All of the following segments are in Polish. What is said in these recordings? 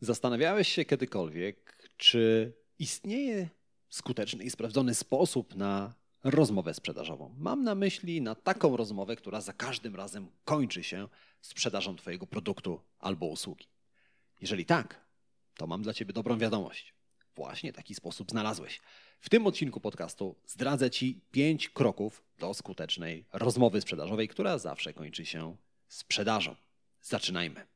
Zastanawiałeś się kiedykolwiek, czy istnieje skuteczny i sprawdzony sposób na rozmowę sprzedażową? Mam na myśli na taką rozmowę, która za każdym razem kończy się sprzedażą Twojego produktu albo usługi. Jeżeli tak, to mam dla Ciebie dobrą wiadomość. Właśnie taki sposób znalazłeś. W tym odcinku podcastu zdradzę Ci pięć kroków do skutecznej rozmowy sprzedażowej, która zawsze kończy się sprzedażą. Zaczynajmy.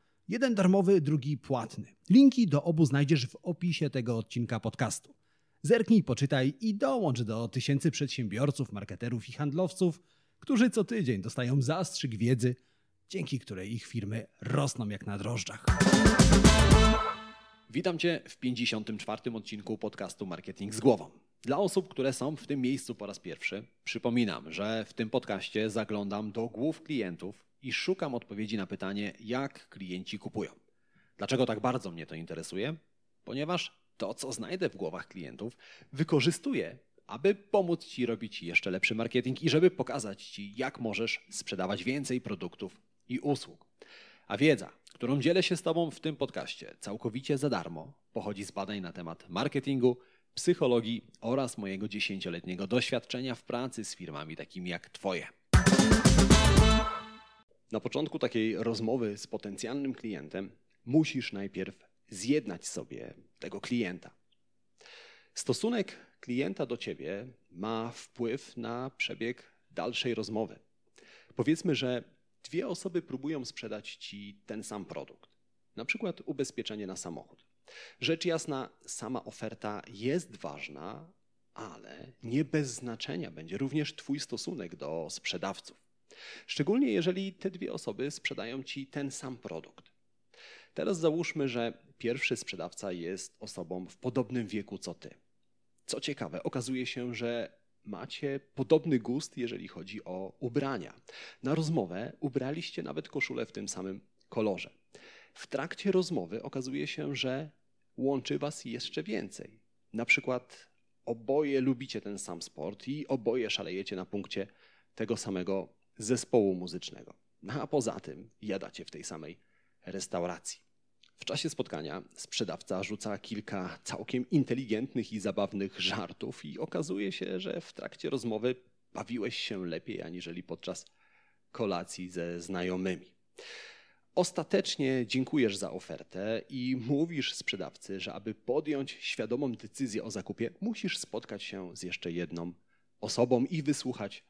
Jeden darmowy, drugi płatny. Linki do obu znajdziesz w opisie tego odcinka podcastu. Zerknij, poczytaj i dołącz do tysięcy przedsiębiorców, marketerów i handlowców, którzy co tydzień dostają zastrzyk wiedzy, dzięki której ich firmy rosną jak na drożdżach. Witam Cię w 54. odcinku podcastu Marketing z głową. Dla osób, które są w tym miejscu po raz pierwszy, przypominam, że w tym podcaście zaglądam do głów klientów i szukam odpowiedzi na pytanie, jak klienci kupują. Dlaczego tak bardzo mnie to interesuje? Ponieważ to, co znajdę w głowach klientów, wykorzystuję, aby pomóc Ci robić jeszcze lepszy marketing i żeby pokazać Ci, jak możesz sprzedawać więcej produktów i usług. A wiedza, którą dzielę się z Tobą w tym podcaście całkowicie za darmo, pochodzi z badań na temat marketingu, psychologii oraz mojego dziesięcioletniego doświadczenia w pracy z firmami takimi jak Twoje. Na początku takiej rozmowy z potencjalnym klientem musisz najpierw zjednać sobie tego klienta. Stosunek klienta do ciebie ma wpływ na przebieg dalszej rozmowy. Powiedzmy, że dwie osoby próbują sprzedać ci ten sam produkt, na przykład ubezpieczenie na samochód. Rzecz jasna, sama oferta jest ważna, ale nie bez znaczenia będzie również Twój stosunek do sprzedawców. Szczególnie jeżeli te dwie osoby sprzedają ci ten sam produkt. Teraz załóżmy, że pierwszy sprzedawca jest osobą w podobnym wieku co ty. Co ciekawe, okazuje się, że macie podobny gust, jeżeli chodzi o ubrania. Na rozmowę ubraliście nawet koszulę w tym samym kolorze. W trakcie rozmowy okazuje się, że łączy was jeszcze więcej. Na przykład oboje lubicie ten sam sport i oboje szalejecie na punkcie tego samego zespołu muzycznego. No a poza tym jadacie w tej samej restauracji. W czasie spotkania sprzedawca rzuca kilka całkiem inteligentnych i zabawnych żartów i okazuje się, że w trakcie rozmowy bawiłeś się lepiej aniżeli podczas kolacji ze znajomymi. Ostatecznie dziękujesz za ofertę i mówisz sprzedawcy, że aby podjąć świadomą decyzję o zakupie, musisz spotkać się z jeszcze jedną osobą i wysłuchać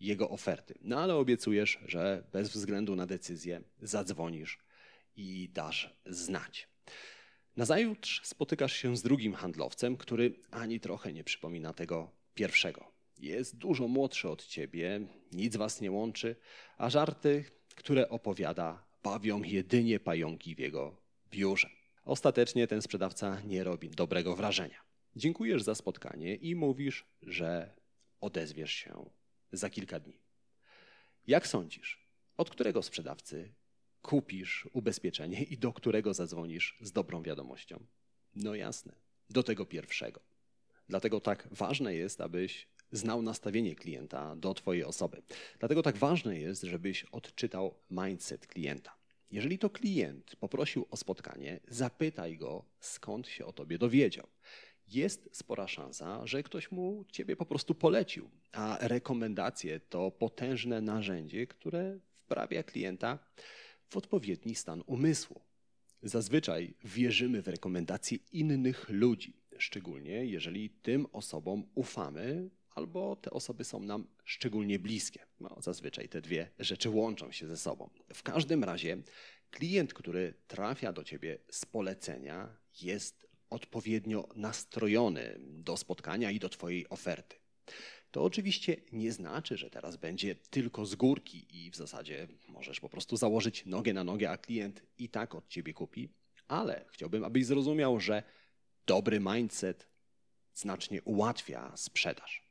jego oferty. No ale obiecujesz, że bez względu na decyzję zadzwonisz i dasz znać. Nazajutrz spotykasz się z drugim handlowcem, który ani trochę nie przypomina tego pierwszego. Jest dużo młodszy od ciebie, nic was nie łączy, a żarty, które opowiada, bawią jedynie pająki w jego biurze. Ostatecznie ten sprzedawca nie robi dobrego wrażenia. Dziękujesz za spotkanie i mówisz, że odezwiesz się za kilka dni. Jak sądzisz, od którego sprzedawcy kupisz ubezpieczenie i do którego zadzwonisz z dobrą wiadomością? No jasne, do tego pierwszego. Dlatego tak ważne jest, abyś znał nastawienie klienta do Twojej osoby. Dlatego tak ważne jest, żebyś odczytał mindset klienta. Jeżeli to klient poprosił o spotkanie, zapytaj go, skąd się o Tobie dowiedział jest spora szansa, że ktoś mu ciebie po prostu polecił. A rekomendacje to potężne narzędzie, które wprawia klienta w odpowiedni stan umysłu. Zazwyczaj wierzymy w rekomendacje innych ludzi, szczególnie jeżeli tym osobom ufamy albo te osoby są nam szczególnie bliskie. No, zazwyczaj te dwie rzeczy łączą się ze sobą. W każdym razie klient, który trafia do ciebie z polecenia, jest odpowiednio nastrojony do spotkania i do Twojej oferty. To oczywiście nie znaczy, że teraz będzie tylko z górki i w zasadzie możesz po prostu założyć nogę na nogę, a klient i tak od Ciebie kupi, ale chciałbym, abyś zrozumiał, że dobry mindset znacznie ułatwia sprzedaż.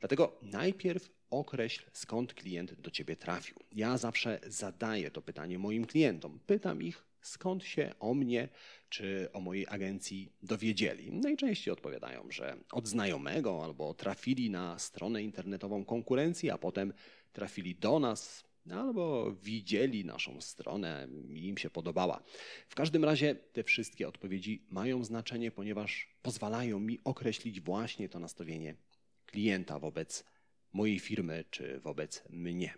Dlatego najpierw określ, skąd klient do ciebie trafił. Ja zawsze zadaję to pytanie moim klientom. Pytam ich, skąd się o mnie czy o mojej agencji dowiedzieli. Najczęściej odpowiadają, że od znajomego albo trafili na stronę internetową konkurencji, a potem trafili do nas albo widzieli naszą stronę i im się podobała. W każdym razie te wszystkie odpowiedzi mają znaczenie, ponieważ pozwalają mi określić właśnie to nastawienie klienta wobec mojej firmy czy wobec mnie.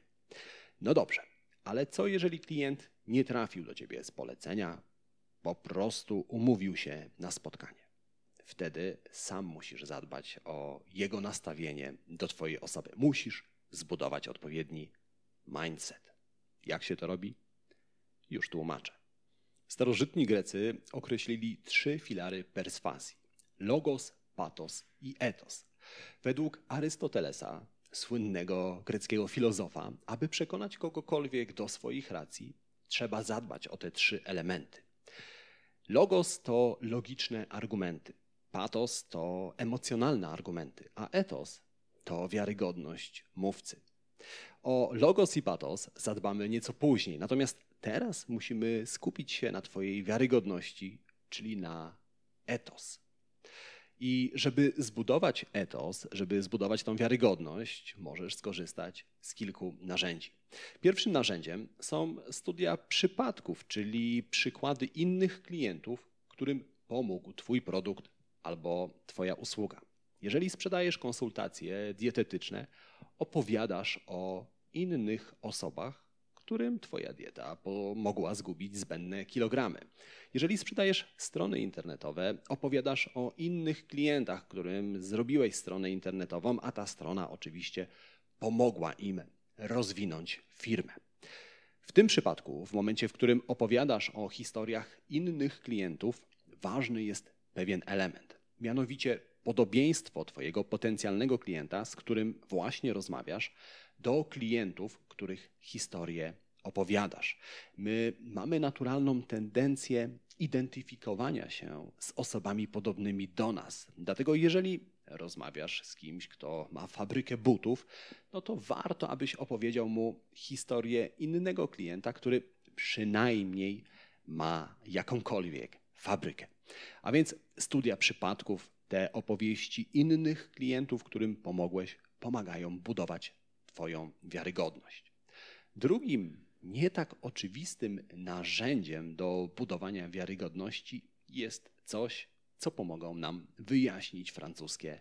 No dobrze, ale co jeżeli klient nie trafił do ciebie z polecenia, po prostu umówił się na spotkanie? Wtedy sam musisz zadbać o jego nastawienie do twojej osoby. Musisz zbudować odpowiedni mindset. Jak się to robi? Już tłumaczę. Starożytni Grecy określili trzy filary perswazji: logos, patos i etos. Według Arystotelesa, słynnego greckiego filozofa, aby przekonać kogokolwiek do swoich racji, trzeba zadbać o te trzy elementy. Logos to logiczne argumenty, patos to emocjonalne argumenty, a etos to wiarygodność mówcy. O logos i patos zadbamy nieco później, natomiast teraz musimy skupić się na Twojej wiarygodności, czyli na etos. I żeby zbudować etos, żeby zbudować tą wiarygodność, możesz skorzystać z kilku narzędzi. Pierwszym narzędziem są studia przypadków, czyli przykłady innych klientów, którym pomógł Twój produkt albo Twoja usługa. Jeżeli sprzedajesz konsultacje dietetyczne, opowiadasz o innych osobach, którym Twoja dieta pomogła zgubić zbędne kilogramy. Jeżeli sprzedajesz strony internetowe, opowiadasz o innych klientach, którym zrobiłeś stronę internetową, a ta strona oczywiście pomogła im rozwinąć firmę. W tym przypadku, w momencie, w którym opowiadasz o historiach innych klientów, ważny jest pewien element, mianowicie podobieństwo Twojego potencjalnego klienta, z którym właśnie rozmawiasz, do klientów, których historię opowiadasz. My mamy naturalną tendencję identyfikowania się z osobami podobnymi do nas. Dlatego, jeżeli rozmawiasz z kimś, kto ma fabrykę butów, no to warto, abyś opowiedział mu historię innego klienta, który przynajmniej ma jakąkolwiek fabrykę. A więc studia przypadków, te opowieści innych klientów, którym pomogłeś, pomagają budować Twoją wiarygodność. Drugim, nie tak oczywistym narzędziem do budowania wiarygodności jest coś, co pomogą nam wyjaśnić francuskie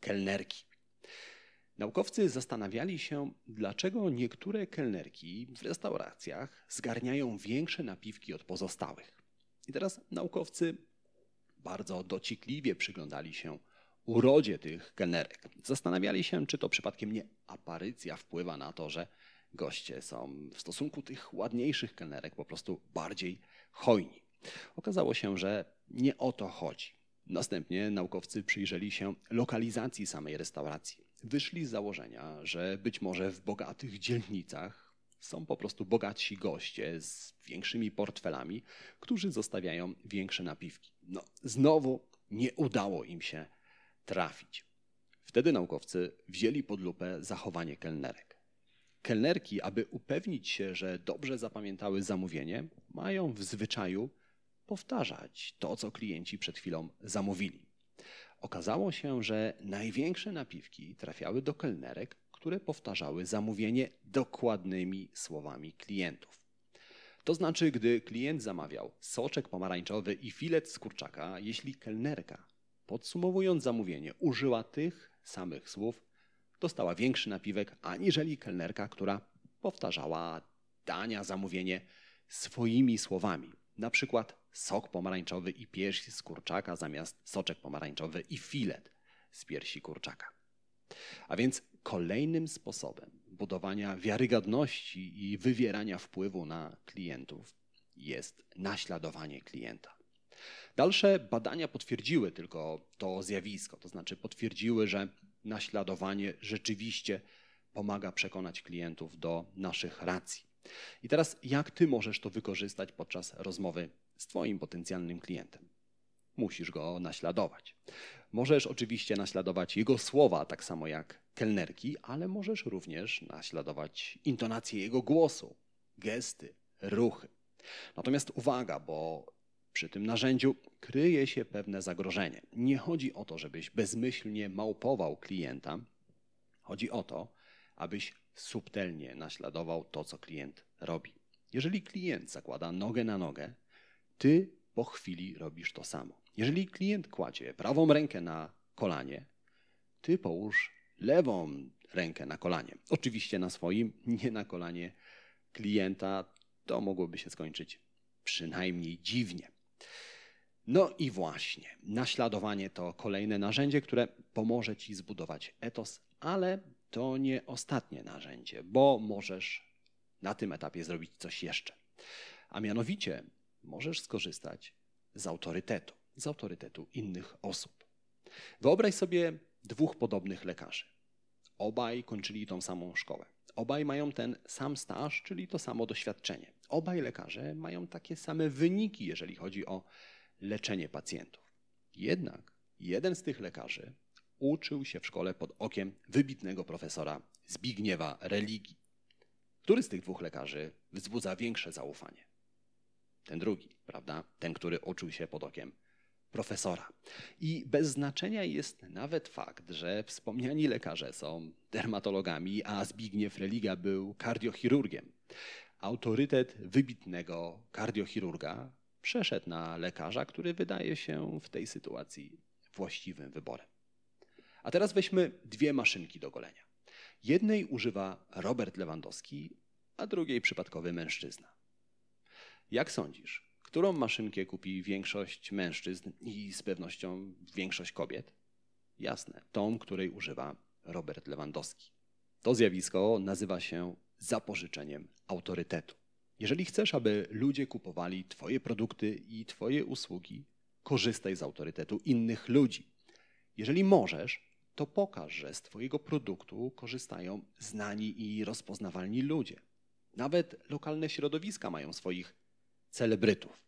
kelnerki. Naukowcy zastanawiali się, dlaczego niektóre kelnerki w restauracjach zgarniają większe napiwki od pozostałych. I teraz naukowcy bardzo dociekliwie przyglądali się urodzie tych kelnerek. Zastanawiali się, czy to przypadkiem nie aparycja wpływa na to, że goście są w stosunku tych ładniejszych kelnerek po prostu bardziej hojni. Okazało się, że nie o to chodzi. Następnie naukowcy przyjrzeli się lokalizacji samej restauracji. Wyszli z założenia, że być może w bogatych dzielnicach są po prostu bogatsi goście z większymi portfelami, którzy zostawiają większe napiwki. No, znowu nie udało im się trafić. Wtedy naukowcy wzięli pod lupę zachowanie kelnerek. Kelnerki, aby upewnić się, że dobrze zapamiętały zamówienie, mają w zwyczaju powtarzać to, co klienci przed chwilą zamówili. Okazało się, że największe napiwki trafiały do kelnerek, które powtarzały zamówienie dokładnymi słowami klientów. To znaczy, gdy klient zamawiał soczek pomarańczowy i filet z kurczaka, jeśli kelnerka, podsumowując zamówienie, użyła tych samych słów, dostała większy napiwek aniżeli kelnerka, która powtarzała dania, zamówienie swoimi słowami. Na przykład sok pomarańczowy i pierś z kurczaka zamiast soczek pomarańczowy i filet z piersi kurczaka. A więc kolejnym sposobem budowania wiarygodności i wywierania wpływu na klientów jest naśladowanie klienta. Dalsze badania potwierdziły tylko to zjawisko, to znaczy potwierdziły, że naśladowanie rzeczywiście pomaga przekonać klientów do naszych racji. I teraz, jak ty możesz to wykorzystać podczas rozmowy z Twoim potencjalnym klientem? musisz go naśladować. Możesz oczywiście naśladować jego słowa, tak samo jak kelnerki, ale możesz również naśladować intonację jego głosu, gesty, ruchy. Natomiast uwaga, bo przy tym narzędziu kryje się pewne zagrożenie. Nie chodzi o to, żebyś bezmyślnie małpował klienta. Chodzi o to, abyś subtelnie naśladował to, co klient robi. Jeżeli klient zakłada nogę na nogę, ty po chwili robisz to samo. Jeżeli klient kładzie prawą rękę na kolanie, ty połóż lewą rękę na kolanie. Oczywiście na swoim, nie na kolanie klienta. To mogłoby się skończyć przynajmniej dziwnie. No i właśnie, naśladowanie to kolejne narzędzie, które pomoże ci zbudować etos, ale to nie ostatnie narzędzie, bo możesz na tym etapie zrobić coś jeszcze. A mianowicie możesz skorzystać z autorytetu, z autorytetu innych osób. Wyobraź sobie dwóch podobnych lekarzy. Obaj kończyli tą samą szkołę. Obaj mają ten sam staż, czyli to samo doświadczenie. Obaj lekarze mają takie same wyniki, jeżeli chodzi o leczenie pacjentów. Jednak jeden z tych lekarzy uczył się w szkole pod okiem wybitnego profesora Zbigniewa Religii. Który z tych dwóch lekarzy wzbudza większe zaufanie? Ten drugi, prawda? Ten, który uczył się pod okiem profesora. I bez znaczenia jest nawet fakt, że wspomniani lekarze są dermatologami, a Zbigniew Religa był kardiochirurgiem. Autorytet wybitnego kardiochirurga przeszedł na lekarza, który wydaje się w tej sytuacji właściwym wyborem. A teraz weźmy dwie maszynki do golenia. Jednej używa Robert Lewandowski, a drugiej przypadkowy mężczyzna. Jak sądzisz, którą maszynkę kupi większość mężczyzn i z pewnością większość kobiet? Jasne, tą, której używa Robert Lewandowski. To zjawisko nazywa się zapożyczeniem autorytetu. Jeżeli chcesz, aby ludzie kupowali Twoje produkty i Twoje usługi, korzystaj z autorytetu innych ludzi. Jeżeli możesz, to pokaż, że z Twojego produktu korzystają znani i rozpoznawalni ludzie. Nawet lokalne środowiska mają swoich celebrytów.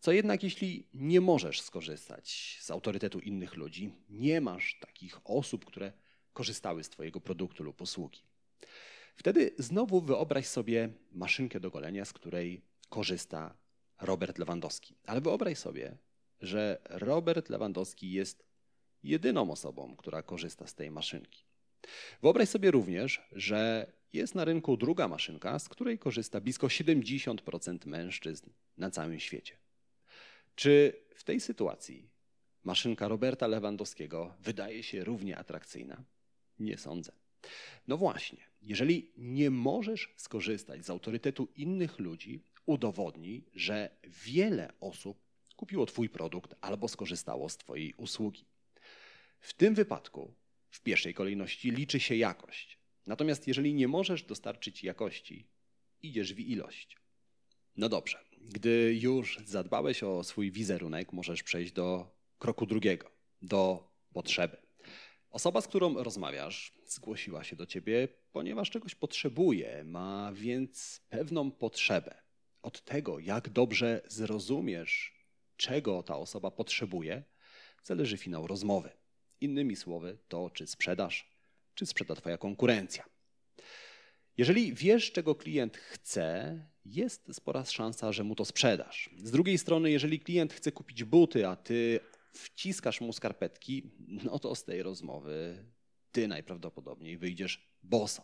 Co jednak, jeśli nie możesz skorzystać z autorytetu innych ludzi, nie masz takich osób, które korzystały z Twojego produktu lub usługi. Wtedy znowu wyobraź sobie maszynkę do golenia, z której korzysta Robert Lewandowski. Ale wyobraź sobie, że Robert Lewandowski jest jedyną osobą, która korzysta z tej maszynki. Wyobraź sobie również, że jest na rynku druga maszynka, z której korzysta blisko 70% mężczyzn na całym świecie. Czy w tej sytuacji maszynka Roberta Lewandowskiego wydaje się równie atrakcyjna? Nie sądzę. No właśnie, jeżeli nie możesz skorzystać z autorytetu innych ludzi, udowodnij, że wiele osób kupiło Twój produkt albo skorzystało z Twojej usługi. W tym wypadku w pierwszej kolejności liczy się jakość. Natomiast jeżeli nie możesz dostarczyć jakości, idziesz w ilość. No dobrze, gdy już zadbałeś o swój wizerunek, możesz przejść do kroku drugiego, do potrzeby. Osoba, z którą rozmawiasz, zgłosiła się do ciebie, ponieważ czegoś potrzebuje, ma więc pewną potrzebę. Od tego, jak dobrze zrozumiesz, czego ta osoba potrzebuje, zależy finał rozmowy. Innymi słowy, to czy sprzedasz, czy sprzeda Twoja konkurencja. Jeżeli wiesz, czego klient chce, jest spora szansa, że mu to sprzedasz. Z drugiej strony, jeżeli klient chce kupić buty, a ty wciskasz mu skarpetki, no to z tej rozmowy ty najprawdopodobniej wyjdziesz boso.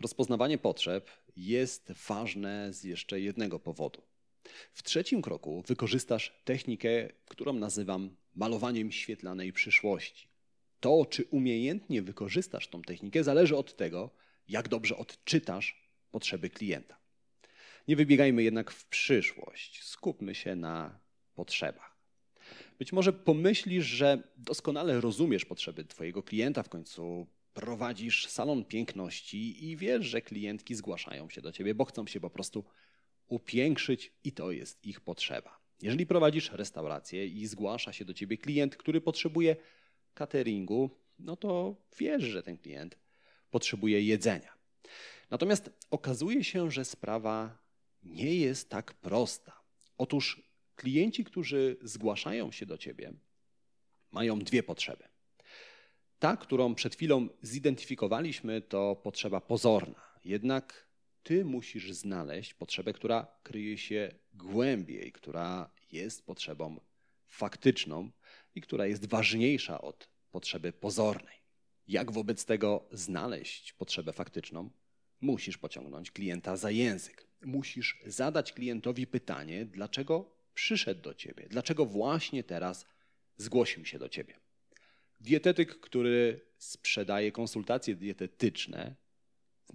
Rozpoznawanie potrzeb jest ważne z jeszcze jednego powodu. W trzecim kroku wykorzystasz technikę, którą nazywam malowaniem świetlanej przyszłości. To, czy umiejętnie wykorzystasz tą technikę, zależy od tego, jak dobrze odczytasz potrzeby klienta. Nie wybiegajmy jednak w przyszłość, skupmy się na potrzebach. Być może pomyślisz, że doskonale rozumiesz potrzeby Twojego klienta, w końcu prowadzisz salon piękności i wiesz, że klientki zgłaszają się do Ciebie, bo chcą się po prostu upiększyć i to jest ich potrzeba. Jeżeli prowadzisz restaurację i zgłasza się do Ciebie klient, który potrzebuje cateringu, no to wiesz, że ten klient potrzebuje jedzenia. Natomiast okazuje się, że sprawa nie jest tak prosta. Otóż klienci, którzy zgłaszają się do ciebie, mają dwie potrzeby. Ta, którą przed chwilą zidentyfikowaliśmy, to potrzeba pozorna. Jednak ty musisz znaleźć potrzebę, która kryje się głębiej, która jest potrzebą faktyczną i która jest ważniejsza od potrzeby pozornej. Jak wobec tego znaleźć potrzebę faktyczną? Musisz pociągnąć klienta za język. Musisz zadać klientowi pytanie, dlaczego przyszedł do ciebie, dlaczego właśnie teraz zgłosił się do ciebie. Dietetyk, który sprzedaje konsultacje dietetyczne,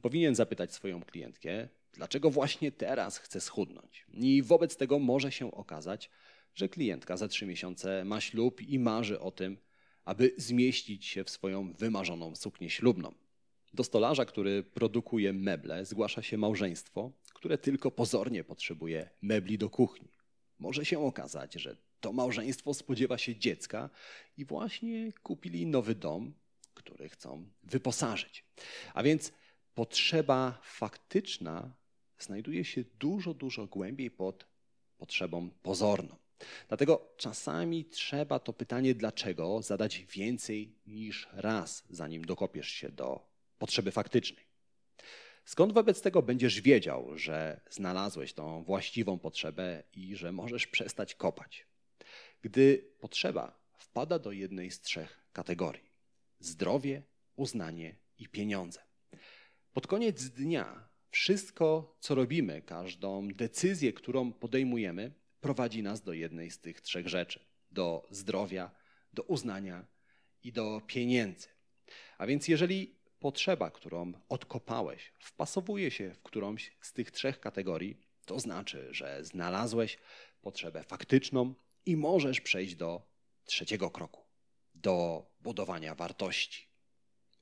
powinien zapytać swoją klientkę, dlaczego właśnie teraz chce schudnąć. I wobec tego może się okazać, że klientka za trzy miesiące ma ślub i marzy o tym, aby zmieścić się w swoją wymarzoną suknię ślubną. Do stolarza, który produkuje meble, zgłasza się małżeństwo, które tylko pozornie potrzebuje mebli do kuchni. Może się okazać, że to małżeństwo spodziewa się dziecka i właśnie kupili nowy dom, który chcą wyposażyć. A więc potrzeba faktyczna znajduje się dużo, dużo głębiej pod potrzebą pozorną. Dlatego czasami trzeba to pytanie dlaczego zadać więcej niż raz, zanim dokopiesz się do potrzeby faktycznej. Skąd wobec tego będziesz wiedział, że znalazłeś tą właściwą potrzebę i że możesz przestać kopać? Gdy potrzeba wpada do jednej z trzech kategorii: zdrowie, uznanie i pieniądze. Pod koniec dnia wszystko, co robimy, każdą decyzję, którą podejmujemy, prowadzi nas do jednej z tych trzech rzeczy: do zdrowia, do uznania i do pieniędzy. A więc, jeżeli potrzeba, którą odkopałeś, wpasowuje się w którąś z tych trzech kategorii, to znaczy, że znalazłeś potrzebę faktyczną i możesz przejść do trzeciego kroku do budowania wartości.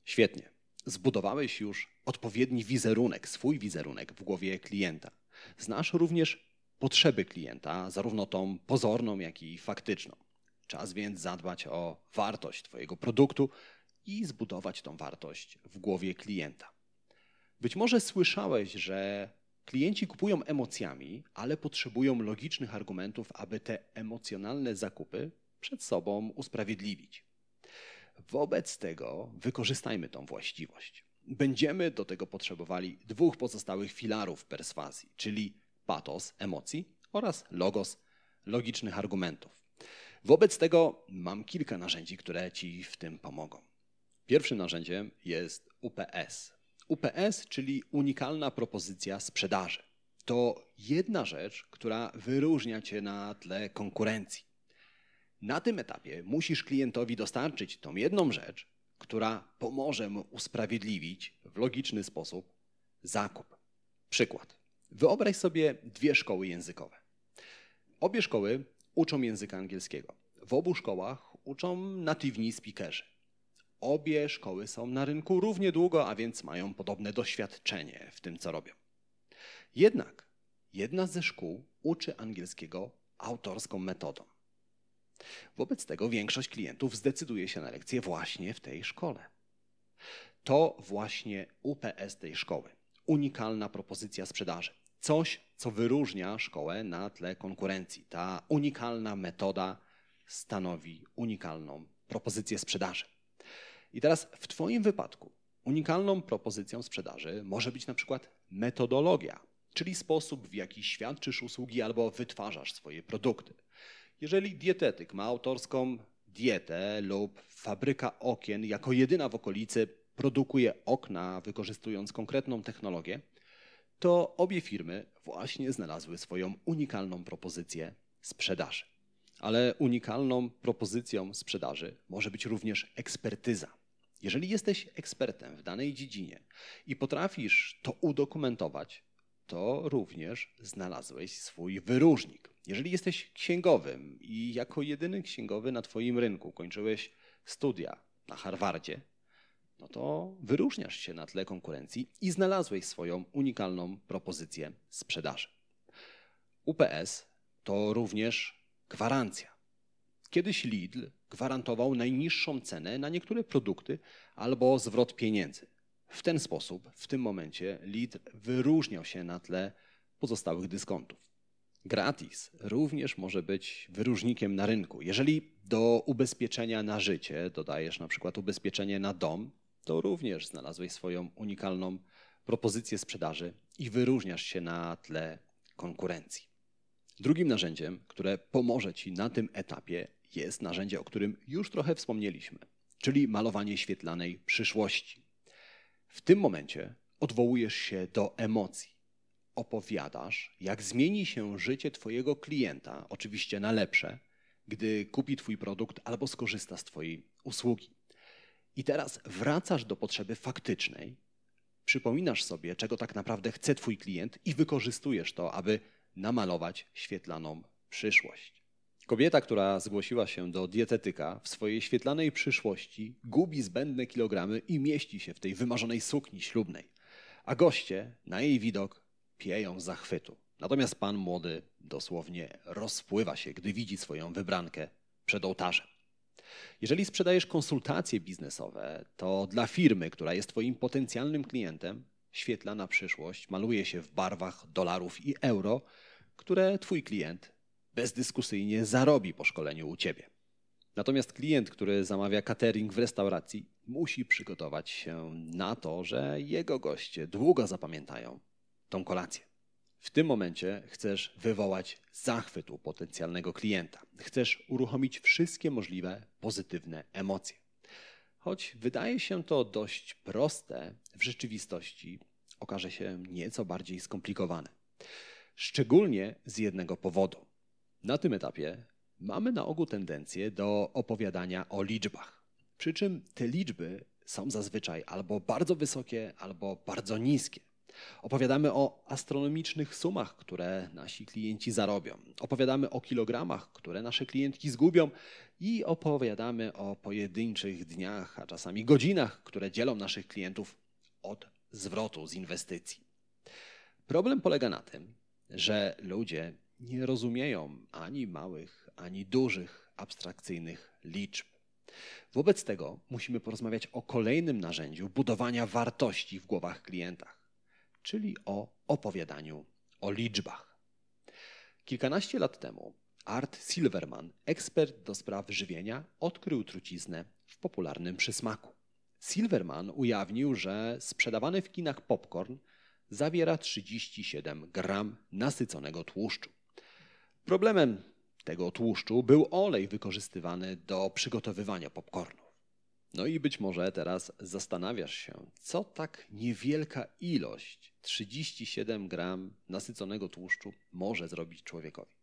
Świetnie. Zbudowałeś już odpowiedni wizerunek, swój wizerunek w głowie klienta. Znasz również potrzeby klienta, zarówno tą pozorną, jak i faktyczną. Czas więc zadbać o wartość Twojego produktu i zbudować tą wartość w głowie klienta. Być może słyszałeś, że klienci kupują emocjami, ale potrzebują logicznych argumentów, aby te emocjonalne zakupy przed sobą usprawiedliwić. Wobec tego wykorzystajmy tą właściwość. Będziemy do tego potrzebowali dwóch pozostałych filarów perswazji, czyli patos emocji oraz logos logicznych argumentów. Wobec tego mam kilka narzędzi, które Ci w tym pomogą. Pierwszym narzędziem jest UPS. UPS, czyli unikalna propozycja sprzedaży. To jedna rzecz, która wyróżnia Cię na tle konkurencji. Na tym etapie musisz klientowi dostarczyć tą jedną rzecz, która pomoże mu usprawiedliwić w logiczny sposób zakup. Przykład. Wyobraź sobie dwie szkoły językowe. Obie szkoły uczą języka angielskiego. W obu szkołach uczą natywni speakerzy. Obie szkoły są na rynku równie długo, a więc mają podobne doświadczenie w tym, co robią. Jednak jedna ze szkół uczy angielskiego autorską metodą. Wobec tego większość klientów zdecyduje się na lekcję właśnie w tej szkole. To właśnie UPS tej szkoły. Unikalna propozycja sprzedaży. Coś, co wyróżnia szkołę na tle konkurencji. Ta unikalna metoda stanowi unikalną propozycję sprzedaży. I teraz w Twoim wypadku unikalną propozycją sprzedaży może być na przykład metodologia, czyli sposób, w jaki świadczysz usługi albo wytwarzasz swoje produkty. Jeżeli dietetyk ma autorską dietę lub fabryka okien jako jedyna w okolicy produkuje okna wykorzystując konkretną technologię, to obie firmy właśnie znalazły swoją unikalną propozycję sprzedaży. Ale unikalną propozycją sprzedaży może być również ekspertyza. Jeżeli jesteś ekspertem w danej dziedzinie i potrafisz to udokumentować, to również znalazłeś swój wyróżnik. Jeżeli jesteś księgowym i jako jedyny księgowy na Twoim rynku kończyłeś studia na Harvardzie, no to wyróżniasz się na tle konkurencji i znalazłeś swoją unikalną propozycję sprzedaży. UPS to również gwarancja. Kiedyś Lidl gwarantował najniższą cenę na niektóre produkty albo zwrot pieniędzy. W ten sposób, w tym momencie, Lidl wyróżniał się na tle pozostałych dyskontów. Gratis również może być wyróżnikiem na rynku. Jeżeli do ubezpieczenia na życie dodajesz na przykład ubezpieczenie na dom, to również znalazłeś swoją unikalną propozycję sprzedaży i wyróżniasz się na tle konkurencji. Drugim narzędziem, które pomoże Ci na tym etapie, jest narzędzie, o którym już trochę wspomnieliśmy, czyli malowanie świetlanej przyszłości. W tym momencie odwołujesz się do emocji. Opowiadasz, jak zmieni się życie Twojego klienta, oczywiście na lepsze, gdy kupi Twój produkt albo skorzysta z Twojej usługi. I teraz wracasz do potrzeby faktycznej, przypominasz sobie, czego tak naprawdę chce Twój klient i wykorzystujesz to, aby namalować świetlaną przyszłość. Kobieta, która zgłosiła się do dietetyka w swojej świetlanej przyszłości, gubi zbędne kilogramy i mieści się w tej wymarzonej sukni ślubnej. A goście na jej widok pieją zachwytu. Natomiast pan młody dosłownie rozpływa się, gdy widzi swoją wybrankę przed ołtarzem. Jeżeli sprzedajesz konsultacje biznesowe, to dla firmy, która jest Twoim potencjalnym klientem, świetlana przyszłość maluje się w barwach dolarów i euro, które Twój klient bezdyskusyjnie zarobi po szkoleniu u Ciebie. Natomiast klient, który zamawia catering w restauracji, musi przygotować się na to, że jego goście długo zapamiętają tą kolację. W tym momencie chcesz wywołać zachwyt u potencjalnego klienta. Chcesz uruchomić wszystkie możliwe pozytywne emocje. Choć wydaje się to dość proste, w rzeczywistości okaże się nieco bardziej skomplikowane. Szczególnie z jednego powodu. Na tym etapie mamy na ogół tendencję do opowiadania o liczbach. Przy czym te liczby są zazwyczaj albo bardzo wysokie, albo bardzo niskie. Opowiadamy o astronomicznych sumach, które nasi klienci zarobią. Opowiadamy o kilogramach, które nasze klientki zgubią i opowiadamy o pojedynczych dniach, a czasami godzinach, które dzielą naszych klientów od zwrotu z inwestycji. Problem polega na tym, że ludzie nie rozumieją ani małych, ani dużych abstrakcyjnych liczb. Wobec tego musimy porozmawiać o kolejnym narzędziu budowania wartości w głowach klientach czyli o opowiadaniu o liczbach. Kilkanaście lat temu Art Silverman, ekspert do spraw żywienia, odkrył truciznę w popularnym przysmaku. Silverman ujawnił, że sprzedawany w kinach popcorn zawiera 37 gram nasyconego tłuszczu. Problemem tego tłuszczu był olej wykorzystywany do przygotowywania popcornu. No i być może teraz zastanawiasz się, co tak niewielka ilość 37 gram nasyconego tłuszczu może zrobić człowiekowi.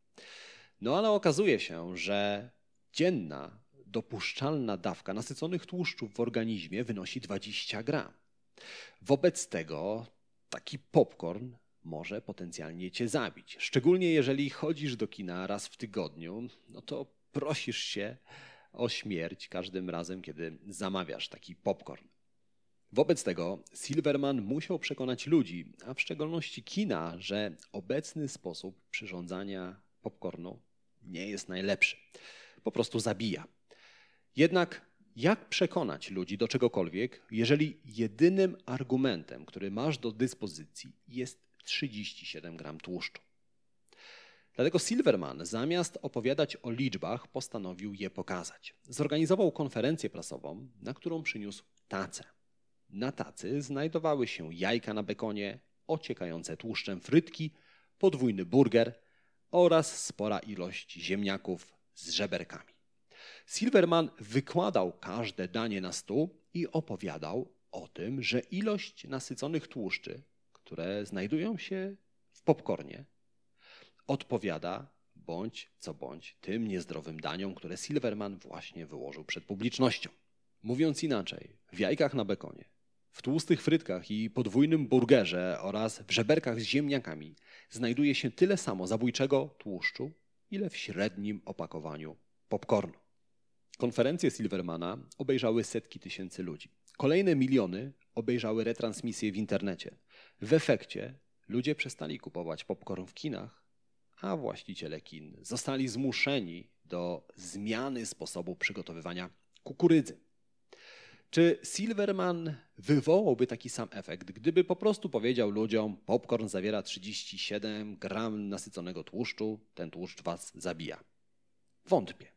No ale okazuje się, że dzienna dopuszczalna dawka nasyconych tłuszczów w organizmie wynosi 20 gram. Wobec tego taki popcorn może potencjalnie cię zabić. Szczególnie jeżeli chodzisz do kina raz w tygodniu, no to prosisz się o śmierć każdym razem, kiedy zamawiasz taki popcorn. Wobec tego Silverman musiał przekonać ludzi, a w szczególności kina, że obecny sposób przyrządzania popcornu nie jest najlepszy. Po prostu zabija. Jednak jak przekonać ludzi do czegokolwiek, jeżeli jedynym argumentem, który masz do dyspozycji, jest 37 gram tłuszczu? Dlatego Silverman zamiast opowiadać o liczbach, postanowił je pokazać. Zorganizował konferencję prasową, na którą przyniósł tacę. Na tacy znajdowały się jajka na bekonie, ociekające tłuszczem frytki, podwójny burger oraz spora ilość ziemniaków z żeberkami. Silverman wykładał każde danie na stół i opowiadał o tym, że ilość nasyconych tłuszczy, które znajdują się w popcornie, odpowiada bądź co bądź tym niezdrowym daniom, które Silverman właśnie wyłożył przed publicznością. Mówiąc inaczej, w jajkach na bekonie, w tłustych frytkach i podwójnym burgerze oraz w żeberkach z ziemniakami znajduje się tyle samo zabójczego tłuszczu, ile w średnim opakowaniu popcornu. Konferencję Silvermana obejrzały setki tysięcy ludzi. Kolejne miliony obejrzały retransmisje w internecie. W efekcie ludzie przestali kupować popcorn w kinach, a właściciele kin zostali zmuszeni do zmiany sposobu przygotowywania kukurydzy. Czy Silverman wywołałby taki sam efekt, gdyby po prostu powiedział ludziom: Popcorn zawiera 37 gram nasyconego tłuszczu, ten tłuszcz was zabija? Wątpię.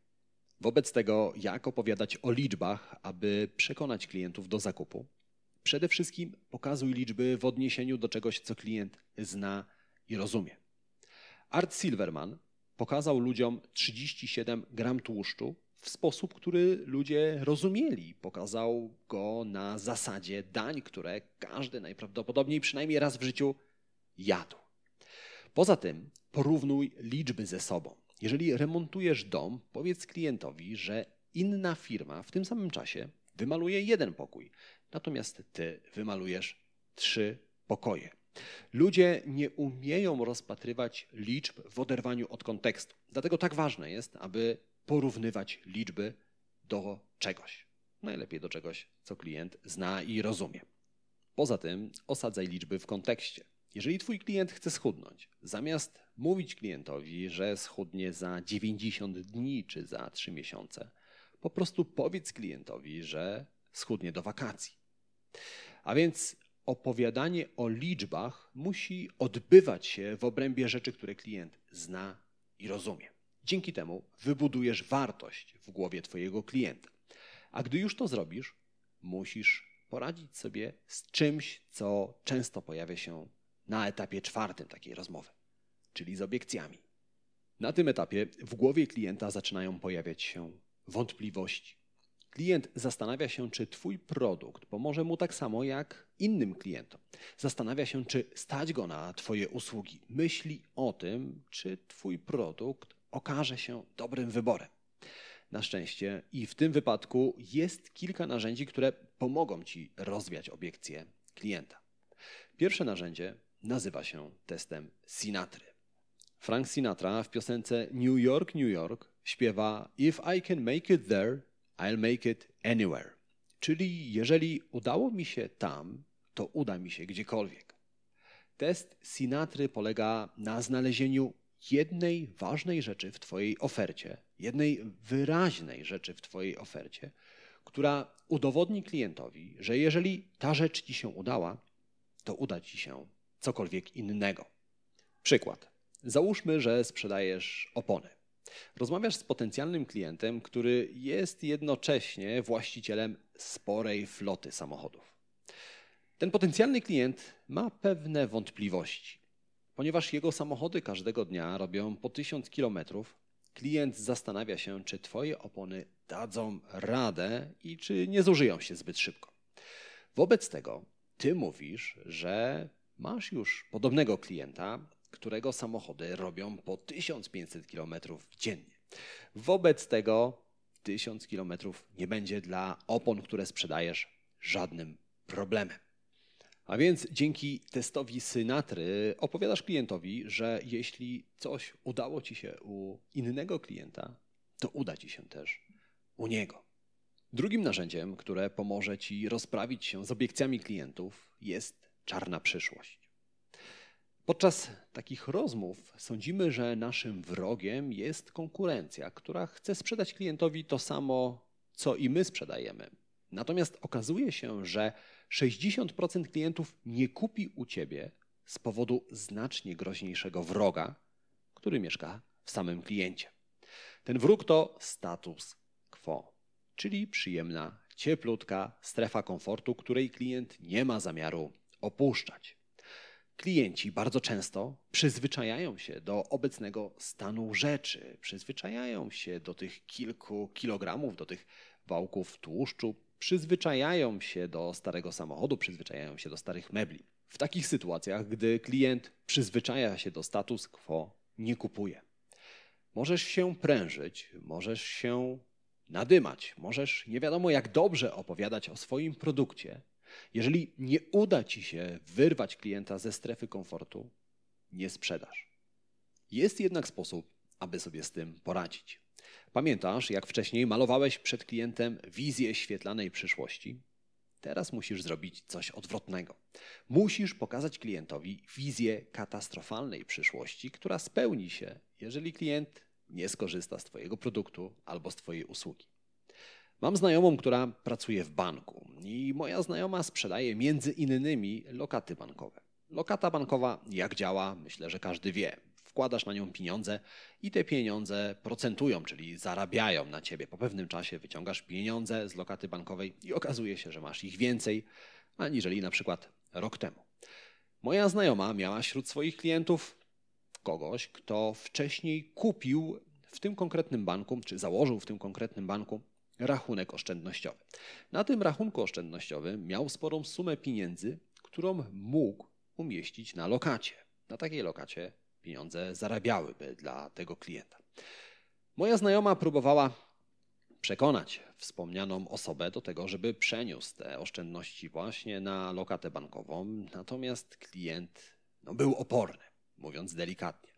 Wobec tego, jak opowiadać o liczbach, aby przekonać klientów do zakupu? Przede wszystkim pokazuj liczby w odniesieniu do czegoś, co klient zna i rozumie. Art Silverman pokazał ludziom 37 gram tłuszczu w sposób, który ludzie rozumieli. Pokazał go na zasadzie dań, które każdy najprawdopodobniej przynajmniej raz w życiu jadł. Poza tym porównuj liczby ze sobą. Jeżeli remontujesz dom, powiedz klientowi, że inna firma w tym samym czasie wymaluje jeden pokój, natomiast ty wymalujesz trzy pokoje. Ludzie nie umieją rozpatrywać liczb w oderwaniu od kontekstu. Dlatego tak ważne jest, aby porównywać liczby do czegoś. Najlepiej do czegoś, co klient zna i rozumie. Poza tym osadzaj liczby w kontekście. Jeżeli twój klient chce schudnąć, zamiast mówić klientowi, że schudnie za 90 dni czy za 3 miesiące, po prostu powiedz klientowi, że schudnie do wakacji. A więc opowiadanie o liczbach musi odbywać się w obrębie rzeczy, które klient zna i rozumie. Dzięki temu wybudujesz wartość w głowie Twojego klienta. A gdy już to zrobisz, musisz poradzić sobie z czymś, co często pojawia się na etapie czwartym takiej rozmowy, czyli z obiekcjami. Na tym etapie w głowie klienta zaczynają pojawiać się wątpliwości. Klient zastanawia się, czy Twój produkt pomoże mu tak samo jak innym klientom. Zastanawia się, czy stać go na Twoje usługi. Myśli o tym, czy Twój produkt okaże się dobrym wyborem. Na szczęście i w tym wypadku jest kilka narzędzi, które pomogą Ci rozwiać obiekcje klienta. Pierwsze narzędzie nazywa się testem Sinatry. Frank Sinatra w piosence New York, New York śpiewa If I can make it there, I'll make it anywhere. Czyli jeżeli udało mi się tam, to uda mi się gdziekolwiek. Test Sinatry polega na znalezieniu jednej ważnej rzeczy w Twojej ofercie, jednej wyraźnej rzeczy w Twojej ofercie, która udowodni klientowi, że jeżeli ta rzecz Ci się udała, to uda Ci się cokolwiek innego. Przykład. Załóżmy, że sprzedajesz opony. Rozmawiasz z potencjalnym klientem, który jest jednocześnie właścicielem sporej floty samochodów. Ten potencjalny klient ma pewne wątpliwości. Ponieważ jego samochody każdego dnia robią po 1000 kilometrów, klient zastanawia się, czy Twoje opony dadzą radę i czy nie zużyją się zbyt szybko. Wobec tego Ty mówisz, że masz już podobnego klienta, którego samochody robią po 1500 km dziennie. Wobec tego 1000 km nie będzie dla opon, które sprzedajesz, żadnym problemem. A więc dzięki testowi Synatry opowiadasz klientowi, że jeśli coś udało ci się u innego klienta, to uda ci się też u niego. Drugim narzędziem, które pomoże ci rozprawić się z obiekcjami klientów, jest czarna przyszłość. Podczas takich rozmów sądzimy, że naszym wrogiem jest konkurencja, która chce sprzedać klientowi to samo, co i my sprzedajemy. Natomiast okazuje się, że 60% klientów nie kupi u ciebie z powodu znacznie groźniejszego wroga, który mieszka w samym kliencie. Ten wróg to status quo, czyli przyjemna, cieplutka strefa komfortu, której klient nie ma zamiaru opuszczać. Klienci bardzo często przyzwyczajają się do obecnego stanu rzeczy, przyzwyczajają się do tych kilku kilogramów, do tych wałków tłuszczu, przyzwyczajają się do starego samochodu, przyzwyczajają się do starych mebli. W takich sytuacjach, gdy klient przyzwyczaja się do status quo, nie kupuje. Możesz się prężyć, możesz się nadymać, możesz nie wiadomo jak dobrze opowiadać o swoim produkcie. Jeżeli nie uda ci się wyrwać klienta ze strefy komfortu, nie sprzedasz. Jest jednak sposób, aby sobie z tym poradzić. Pamiętasz, jak wcześniej malowałeś przed klientem wizję świetlanej przyszłości? Teraz musisz zrobić coś odwrotnego. Musisz pokazać klientowi wizję katastrofalnej przyszłości, która spełni się, jeżeli klient nie skorzysta z Twojego produktu albo z Twojej usługi. Mam znajomą, która pracuje w banku. i moja znajoma sprzedaje między innymi lokaty bankowe. Lokata bankowa jak działa, myślę, że każdy wie. Wkładasz na nią pieniądze i te pieniądze procentują, czyli zarabiają na ciebie. Po pewnym czasie wyciągasz pieniądze z lokaty bankowej i okazuje się, że masz ich więcej, aniżeli na przykład rok temu. Moja znajoma miała wśród swoich klientów kogoś, kto wcześniej kupił w tym konkretnym banku, czy założył w tym konkretnym banku rachunek oszczędnościowy. Na tym rachunku oszczędnościowym miał sporą sumę pieniędzy, którą mógł umieścić na lokacie. Na takiej lokacie pieniądze zarabiałyby dla tego klienta. Moja znajoma próbowała przekonać wspomnianą osobę do tego, żeby przeniósł te oszczędności właśnie na lokatę bankową, natomiast klient no, był oporny, mówiąc delikatnie.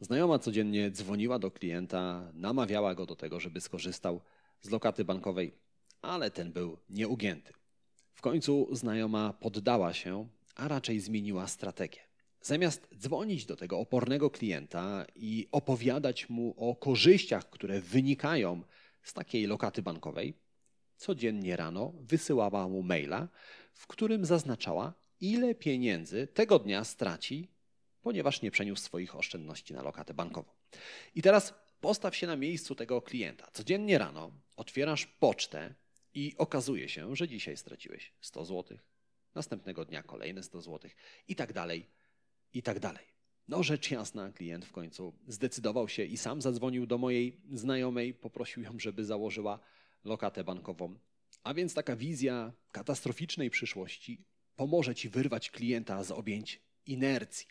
Znajoma codziennie dzwoniła do klienta, namawiała go do tego, żeby skorzystał z lokaty bankowej, ale ten był nieugięty. W końcu znajoma poddała się, a raczej zmieniła strategię. Zamiast dzwonić do tego opornego klienta i opowiadać mu o korzyściach, które wynikają z takiej lokaty bankowej, codziennie rano wysyłała mu maila, w którym zaznaczała, ile pieniędzy tego dnia straci, ponieważ nie przeniósł swoich oszczędności na lokatę bankową. I teraz postaw się na miejscu tego klienta. Codziennie rano otwierasz pocztę i okazuje się, że dzisiaj straciłeś 100 zł, następnego dnia kolejne 100 zł i tak dalej, i tak dalej. No rzecz jasna, klient w końcu zdecydował się i sam zadzwonił do mojej znajomej, poprosił ją, żeby założyła lokatę bankową. A więc taka wizja katastroficznej przyszłości pomoże ci wyrwać klienta z objęć inercji.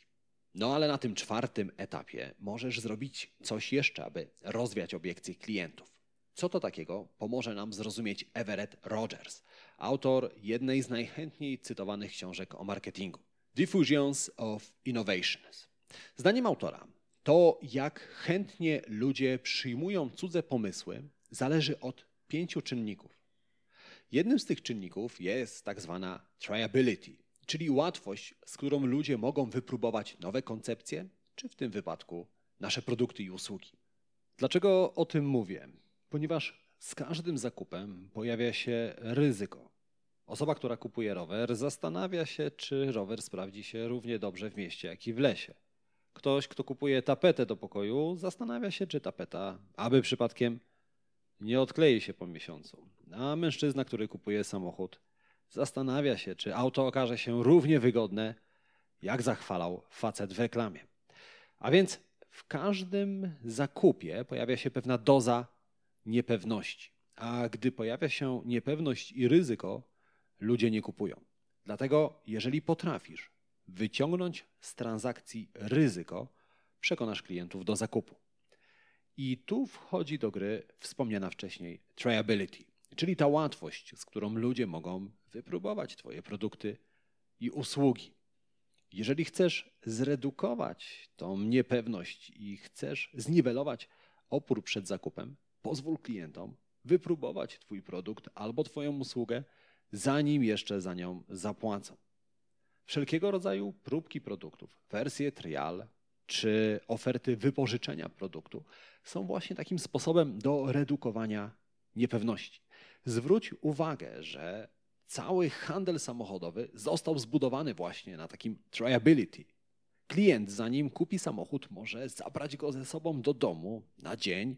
No ale na tym czwartym etapie możesz zrobić coś jeszcze, aby rozwiać obiekcje klientów. Co to takiego pomoże nam zrozumieć Everett Rogers, autor jednej z najchętniej cytowanych książek o marketingu Diffusions of Innovations. Zdaniem autora, to jak chętnie ludzie przyjmują cudze pomysły, zależy od pięciu czynników. Jednym z tych czynników jest tak zwana triability, czyli łatwość, z którą ludzie mogą wypróbować nowe koncepcje, czy w tym wypadku nasze produkty i usługi. Dlaczego o tym mówię? Ponieważ z każdym zakupem pojawia się ryzyko. Osoba, która kupuje rower, zastanawia się, czy rower sprawdzi się równie dobrze w mieście, jak i w lesie. Ktoś, kto kupuje tapetę do pokoju, zastanawia się, czy tapeta, aby przypadkiem nie odklei się po miesiącu. A mężczyzna, który kupuje samochód, zastanawia się, czy auto okaże się równie wygodne, jak zachwalał facet w reklamie. A więc w każdym zakupie pojawia się pewna doza niepewności. A gdy pojawia się niepewność i ryzyko, ludzie nie kupują. Dlatego, jeżeli potrafisz wyciągnąć z transakcji ryzyko, przekonasz klientów do zakupu. I tu wchodzi do gry wspomniana wcześniej triability, czyli ta łatwość, z którą ludzie mogą wypróbować Twoje produkty i usługi. Jeżeli chcesz zredukować tą niepewność i chcesz zniwelować opór przed zakupem, pozwól klientom wypróbować Twój produkt albo Twoją usługę, zanim jeszcze za nią zapłacą. Wszelkiego rodzaju próbki produktów, wersje trial czy oferty wypożyczenia produktu są właśnie takim sposobem do redukowania niepewności. Zwróć uwagę, że cały handel samochodowy został zbudowany właśnie na takim triability. Klient, zanim kupi samochód, może zabrać go ze sobą do domu na dzień,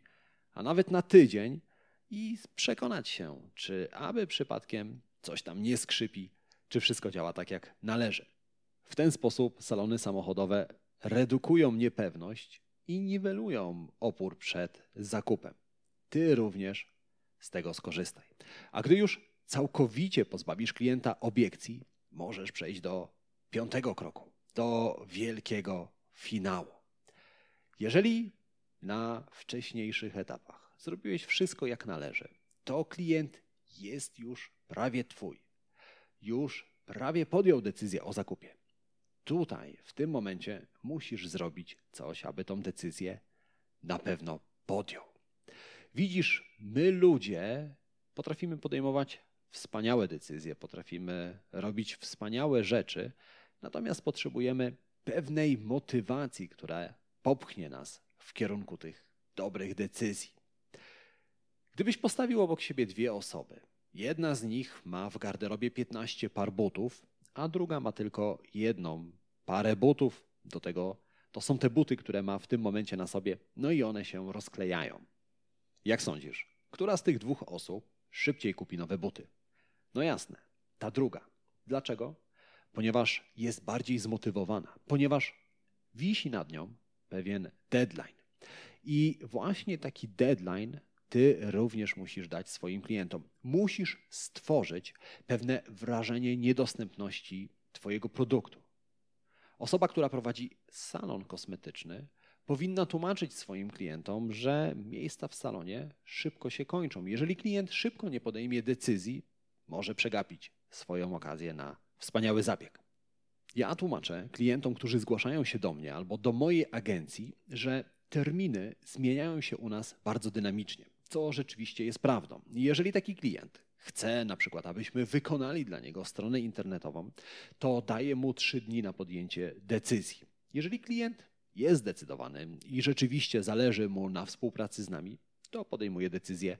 a nawet na tydzień i przekonać się, czy aby przypadkiem coś tam nie skrzypi, czy wszystko działa tak, jak należy. W ten sposób salony samochodowe redukują niepewność i niwelują opór przed zakupem. Ty również z tego skorzystaj. A gdy już całkowicie pozbawisz klienta obiekcji, możesz przejść do piątego kroku, do wielkiego finału. Jeżeli na wcześniejszych etapach zrobiłeś wszystko jak należy, to klient jest już prawie Twój. Już prawie podjął decyzję o zakupie. Tutaj, w tym momencie, musisz zrobić coś, aby tą decyzję na pewno podjął. Widzisz, my ludzie potrafimy podejmować wspaniałe decyzje, potrafimy robić wspaniałe rzeczy, natomiast potrzebujemy pewnej motywacji, która popchnie nas w kierunku tych dobrych decyzji. Gdybyś postawił obok siebie dwie osoby, Jedna z nich ma w garderobie 15 par butów, a druga ma tylko jedną parę butów. Do tego to są te buty, które ma w tym momencie na sobie, no i one się rozklejają. Jak sądzisz, która z tych dwóch osób szybciej kupi nowe buty? No jasne, ta druga. Dlaczego? Ponieważ jest bardziej zmotywowana, ponieważ wisi nad nią pewien deadline. I właśnie taki deadline ty również musisz dać swoim klientom. Musisz stworzyć pewne wrażenie niedostępności Twojego produktu. Osoba, która prowadzi salon kosmetyczny, powinna tłumaczyć swoim klientom, że miejsca w salonie szybko się kończą. Jeżeli klient szybko nie podejmie decyzji, może przegapić swoją okazję na wspaniały zabieg. Ja tłumaczę klientom, którzy zgłaszają się do mnie albo do mojej agencji, że terminy zmieniają się u nas bardzo dynamicznie, co rzeczywiście jest prawdą. Jeżeli taki klient chce na przykład, abyśmy wykonali dla niego stronę internetową, to daje mu trzy dni na podjęcie decyzji. Jeżeli klient jest zdecydowany i rzeczywiście zależy mu na współpracy z nami, to podejmuje decyzję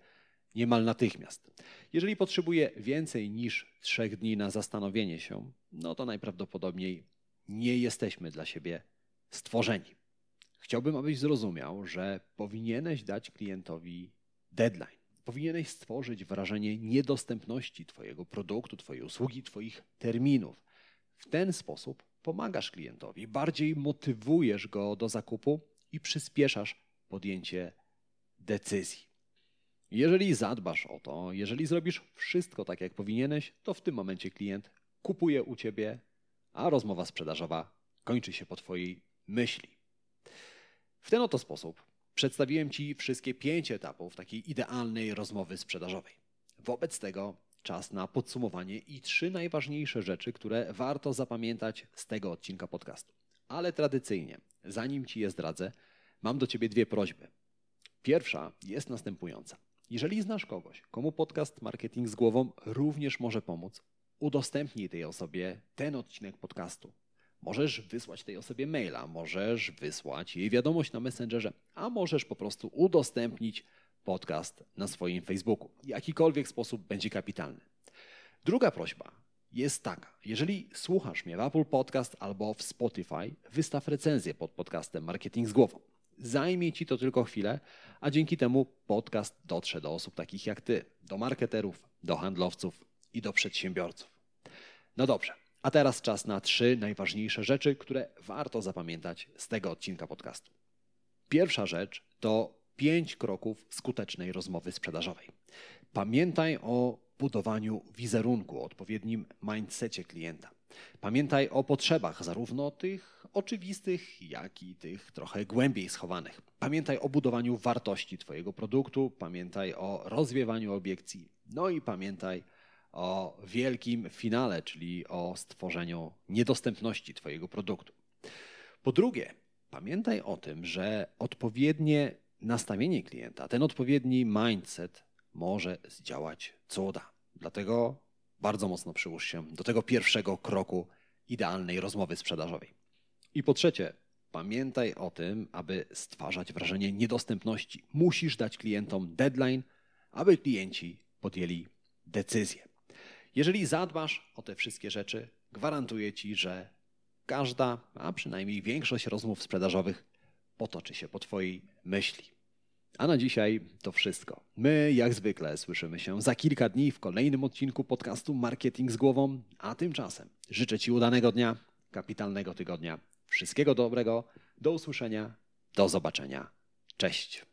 niemal natychmiast. Jeżeli potrzebuje więcej niż trzech dni na zastanowienie się, no to najprawdopodobniej nie jesteśmy dla siebie stworzeni. Chciałbym, abyś zrozumiał, że powinieneś dać klientowi deadline. Powinieneś stworzyć wrażenie niedostępności Twojego produktu, Twojej usługi, Twoich terminów. W ten sposób pomagasz klientowi, bardziej motywujesz go do zakupu i przyspieszasz podjęcie decyzji. Jeżeli zadbasz o to, jeżeli zrobisz wszystko tak, jak powinieneś, to w tym momencie klient kupuje u ciebie, a rozmowa sprzedażowa kończy się po Twojej myśli. W ten oto sposób przedstawiłem Ci wszystkie pięć etapów takiej idealnej rozmowy sprzedażowej. Wobec tego czas na podsumowanie i trzy najważniejsze rzeczy, które warto zapamiętać z tego odcinka podcastu. Ale tradycyjnie, zanim Ci je zdradzę, mam do Ciebie dwie prośby. Pierwsza jest następująca. Jeżeli znasz kogoś, komu podcast Marketing z głową również może pomóc, udostępnij tej osobie ten odcinek podcastu. Możesz wysłać tej osobie maila, możesz wysłać jej wiadomość na Messengerze, a możesz po prostu udostępnić podcast na swoim Facebooku. Jakikolwiek sposób będzie kapitalny. Druga prośba jest taka. Jeżeli słuchasz mnie w Apple Podcast albo w Spotify, wystaw recenzję pod podcastem Marketing z głową. Zajmie ci to tylko chwilę, a dzięki temu podcast dotrze do osób takich jak ty, do marketerów, do handlowców i do przedsiębiorców. No dobrze, a teraz czas na trzy najważniejsze rzeczy, które warto zapamiętać z tego odcinka podcastu. Pierwsza rzecz to pięć kroków skutecznej rozmowy sprzedażowej. Pamiętaj o budowaniu wizerunku, odpowiednim mindsetie klienta. Pamiętaj o potrzebach, zarówno tych oczywistych, jak i tych trochę głębiej schowanych. Pamiętaj o budowaniu wartości Twojego produktu, pamiętaj o rozwiewaniu obiekcji, no i pamiętaj o wielkim finale, czyli o stworzeniu niedostępności Twojego produktu. Po drugie, pamiętaj o tym, że odpowiednie nastawienie klienta, ten odpowiedni mindset może zdziałać cuda. Dlatego bardzo mocno przyłóż się do tego pierwszego kroku idealnej rozmowy sprzedażowej. I po trzecie, pamiętaj o tym, aby stwarzać wrażenie niedostępności. Musisz dać klientom deadline, aby klienci podjęli decyzję. Jeżeli zadbasz o te wszystkie rzeczy, gwarantuję Ci, że każda, a przynajmniej większość rozmów sprzedażowych potoczy się po Twojej myśli. A na dzisiaj to wszystko. My, jak zwykle, słyszymy się za kilka dni w kolejnym odcinku podcastu Marketing z głową, a tymczasem życzę Ci udanego dnia, kapitalnego tygodnia, wszystkiego dobrego, do usłyszenia, do zobaczenia. Cześć.